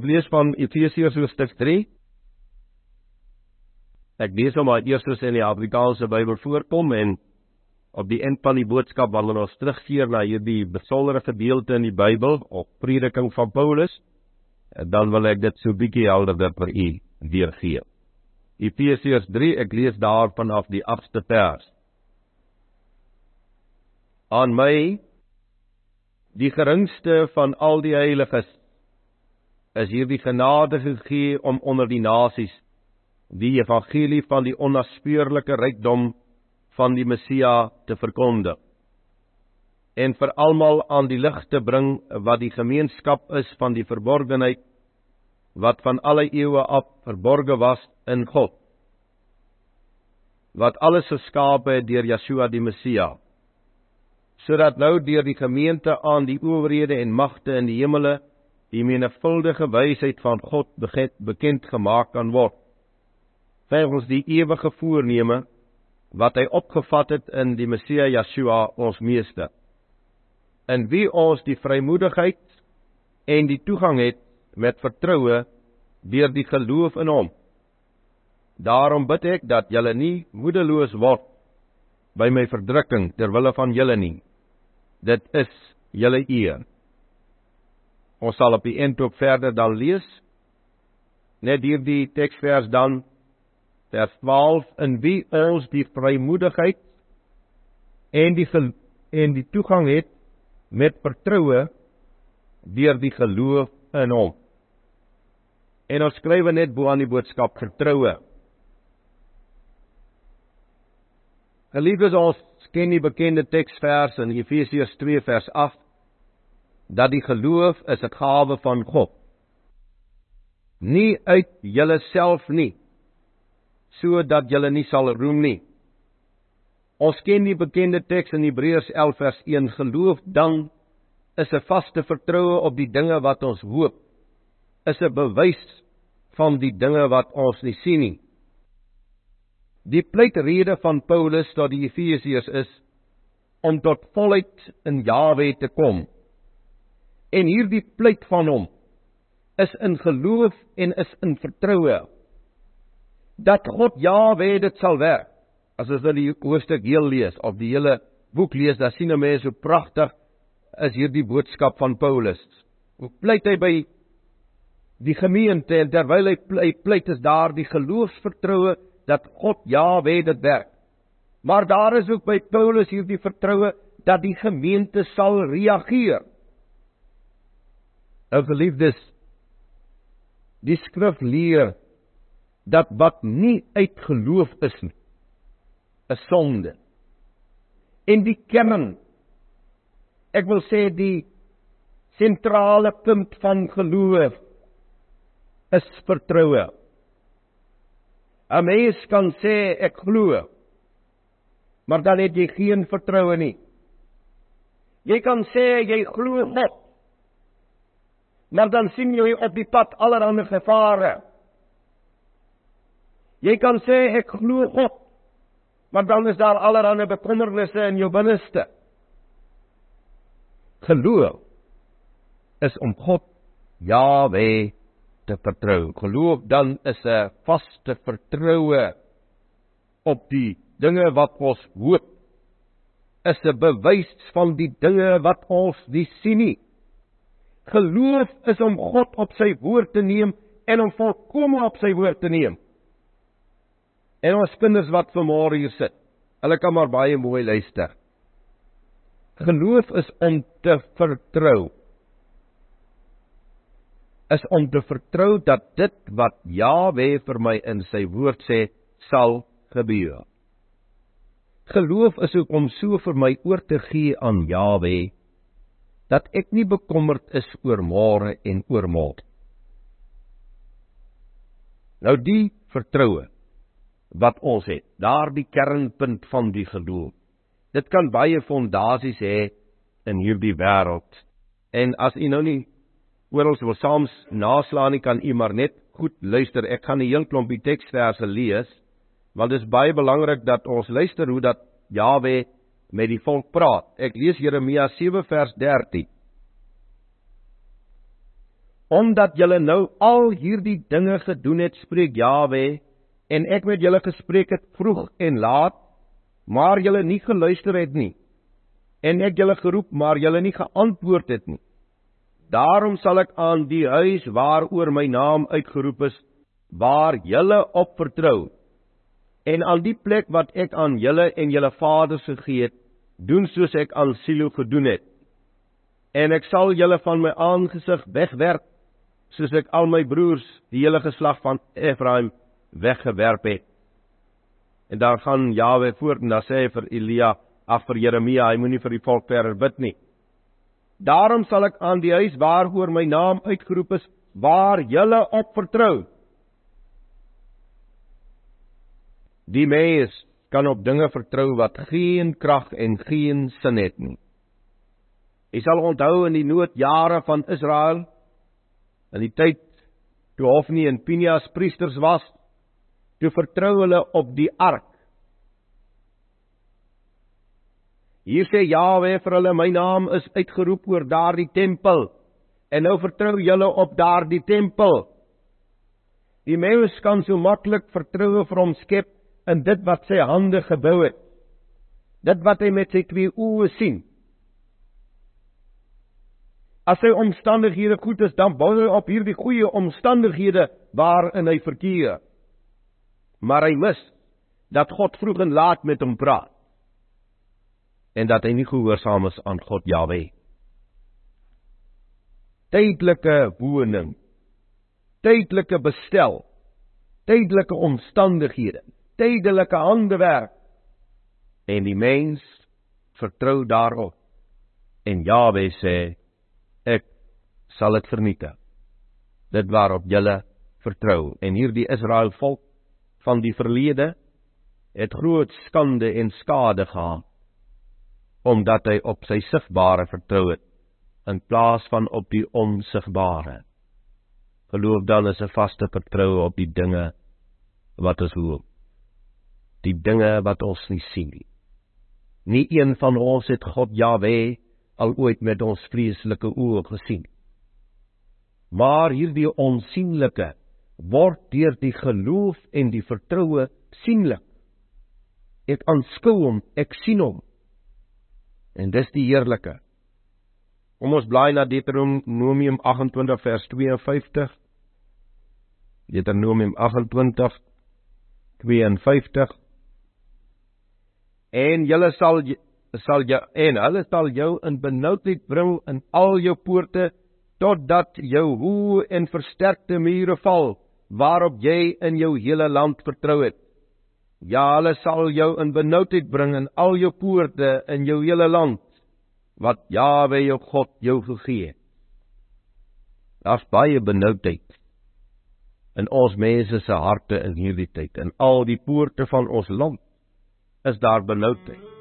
Lees van Efesiërs hoofstuk 3. Ek lees hom maar eers in die Afrikaanse Bybel voorkom en op die eind van die boodskap wanneer ons terugkeer na hierdie besondere gedeelte in die Bybel of prediking van Paulus, dan wil ek dit so bietjie helderder vir u weergee. Efesiërs 3, ek lees daar vanaf die 8ste vers. Aan my die geringste van al die heiliges is hierdie genade gegee om onder die nasies die evangelie van die onnaspeurlike rykdom van die Messia te verkondig en vir almal aan die lig te bring wat die gemeenskap is van die verborgenheid wat van alle eeue af verborge was in God wat alles geskaap het deur Yeshua die Messia sodat nou deur die gemeente aan die owerhede en magte in die hemele die menevuldige wysheid van God bekend gemaak kan word. Volgens die ewige voorneme wat hy opgevat het in die Messia Yeshua ons meester. In wie ons die vrymoedigheid en die toegang het met vertroue deur die geloof in hom. Daarom bid ek dat julle nie moedeloos word by my verdrukking ter wille van julle nie. Dit is julle eer. Ons sal op die eind ook verder dan lees. Net hierdie teksvers dan vers 12 in wie ons die vrymoedigheid en die en die toegang het met vertroue deur die geloof in hom. En ons skryf net bo aan die boodskap vertroue. Geliefdes ons ken die bekende teksvers in Efesiërs 2 vers 8 dat die geloof is 'n gawe van God. Nie uit julleself nie, sodat julle nie sal roem nie. Ons ken die bekende teks in Hebreërs 11 vers 1: Geloof dan is 'n vaste vertroue op die dinge wat ons hoop, is 'n bewys van die dinge wat ons nie sien nie. Die pleitrede van Paulus tot die Efesiërs is om tot volheid in Jahwe te kom En hierdie pleit van hom is in geloof en is in vertroue dat God Jahwe dit sal werk. As ons dan die hoofstuk heel lees of die hele boek lees, dan sien 'n mens hoe pragtig is hierdie boodskap van Paulus. Hoe pleit hy by die gemeente en terwyl hy pleit, pleit is daar die geloofsvertroue dat God Jahwe dit werk. Maar daar is ook by Paulus hierdie vertroue dat die gemeente sal reageer. Nou geliefdes, die skrif leer dat wat nie uit geloof is nie, 'n sonde. En die kern ek wil sê die sentrale punt van geloof is vertroue. 'n Mens kan sê ek glo, maar dan het jy geen vertroue nie. Jy kan sê jy glo net, maar dan sien jy op die pad allerlei gevare. Jy kan sê ek glo God, maar dan is daar allerlei bekommernisse in jou binneste. Geloof is om God Jahwe te vertrou. Geloof dan is 'n vaste vertroue op die dinge wat ons hoop. Is 'n bewys van die dinge wat ons nie sien nie. Geloof is om God op sy woord te neem en om volkome op sy woord te neem. En ons kinders wat vanmôre hier sit, hulle kan maar baie mooi luister. Geloof is om te vertrou. Is om te vertrou dat dit wat Jahwe vir my in sy woord sê, sal gebeur. Geloof is ook om so vir my oor te gee aan Jahwe dat ek nie bekommerd is oor môre en oor môre. Nou die vertroue wat ons het, daardie kernpunt van die geloof. Dit kan baie fondasies hê in hierdie wêreld. En as u nou nie oral wil saams naslaan nie, kan u maar net goed luister. Ek gaan 'n heel klompie teksverse lees, want dit is baie belangrik dat ons luister hoe dat Jawe met die volk praat. Ek lees Jeremia 7 vers 13. Omdat julle nou al hierdie dinge gedoen het, spreek Jawe, en ek met julle gespreek het vroeg en laat, maar julle nie geluister het nie. En ek julle geroep, maar julle nie geantwoord het nie. Daarom sal ek aan die huis waaroor my naam uitgeroep is, waar julle op vertrou, en aan die plek wat ek aan julle en julle vaders gegee het, doen soos ek aan Silo gedoen het. En ek sal julle van my aangesig wegwerp, soos ek al my broers, die hele geslag van Efraim, weggewerp het. En daar gaan Jawe voort en dan sê hy vir Elia, ag vir Jeremia, hy moenie vir die volk verder bid nie. Daarom sal ek aan die huis waaroor my naam uitgeroep is, waar julle op vertrou. Die mens kan op dinge vertrou wat geen krag en geen sin het nie. Jy sal onthou in die noodjare van Israel in die tyd toe Hofni en Pinias priesters was, toe vertrou hulle op die ark. Hier sê Jawe vir hulle my naam is uitgeroep oor daardie tempel en nou vertrou julle op daardie tempel. Die mens kan so maklik vertroue vir hom skep in dit wat sy hande gebou het. Dit wat hy met sy twee oë sien. As sy omstandighede goed is, dan bou hy op hierdie goeie omstandighede waarin hy verkeer maar hy mis dat God vroeg en laat met hom praat en dat hy nie gehoorsaam is aan God Jahwe. Tydelike woning, tydelike bestel, tydelike omstandighede, tydelike handewerk en die mens vertrou daarop. En Jahwe sê ek sal dit vernietig. Dit waarop julle vertrou en hierdie Israel volk van die verlede het groot skande en skade gehad omdat hy op sy sigbare vertrou het in plaas van op die onsigbare. Geloof dan is 'n vaste vertroue op die dinge wat ons hoop. Die dinge wat ons nie sien nie. Nie een van ons het God Jahwe al ooit met ons vreeslike oë gesien. Maar hierdie onsigbare word deur die geloof en die vertroue sienlik. Ek aanskou hom, ek sien hom. En dis die heerlike. Kom ons blaai na Deuteronomium 28 vers 52. Deuteronomium 28 52 En julle sal sal jy en hulle sal jou in benoudheid bring in al jou poorte totdat jou hoë en versterkte mure val waarop jy in jou hele land vertrou het. Ja, hulle sal jou in benoudheid bring in al jou poorte in jou hele land wat Jawe jou God jou gegee het. Daar's baie benoudheid in ons mense se harte in hierdie tyd en al die poorte van ons land is daar benoudheid.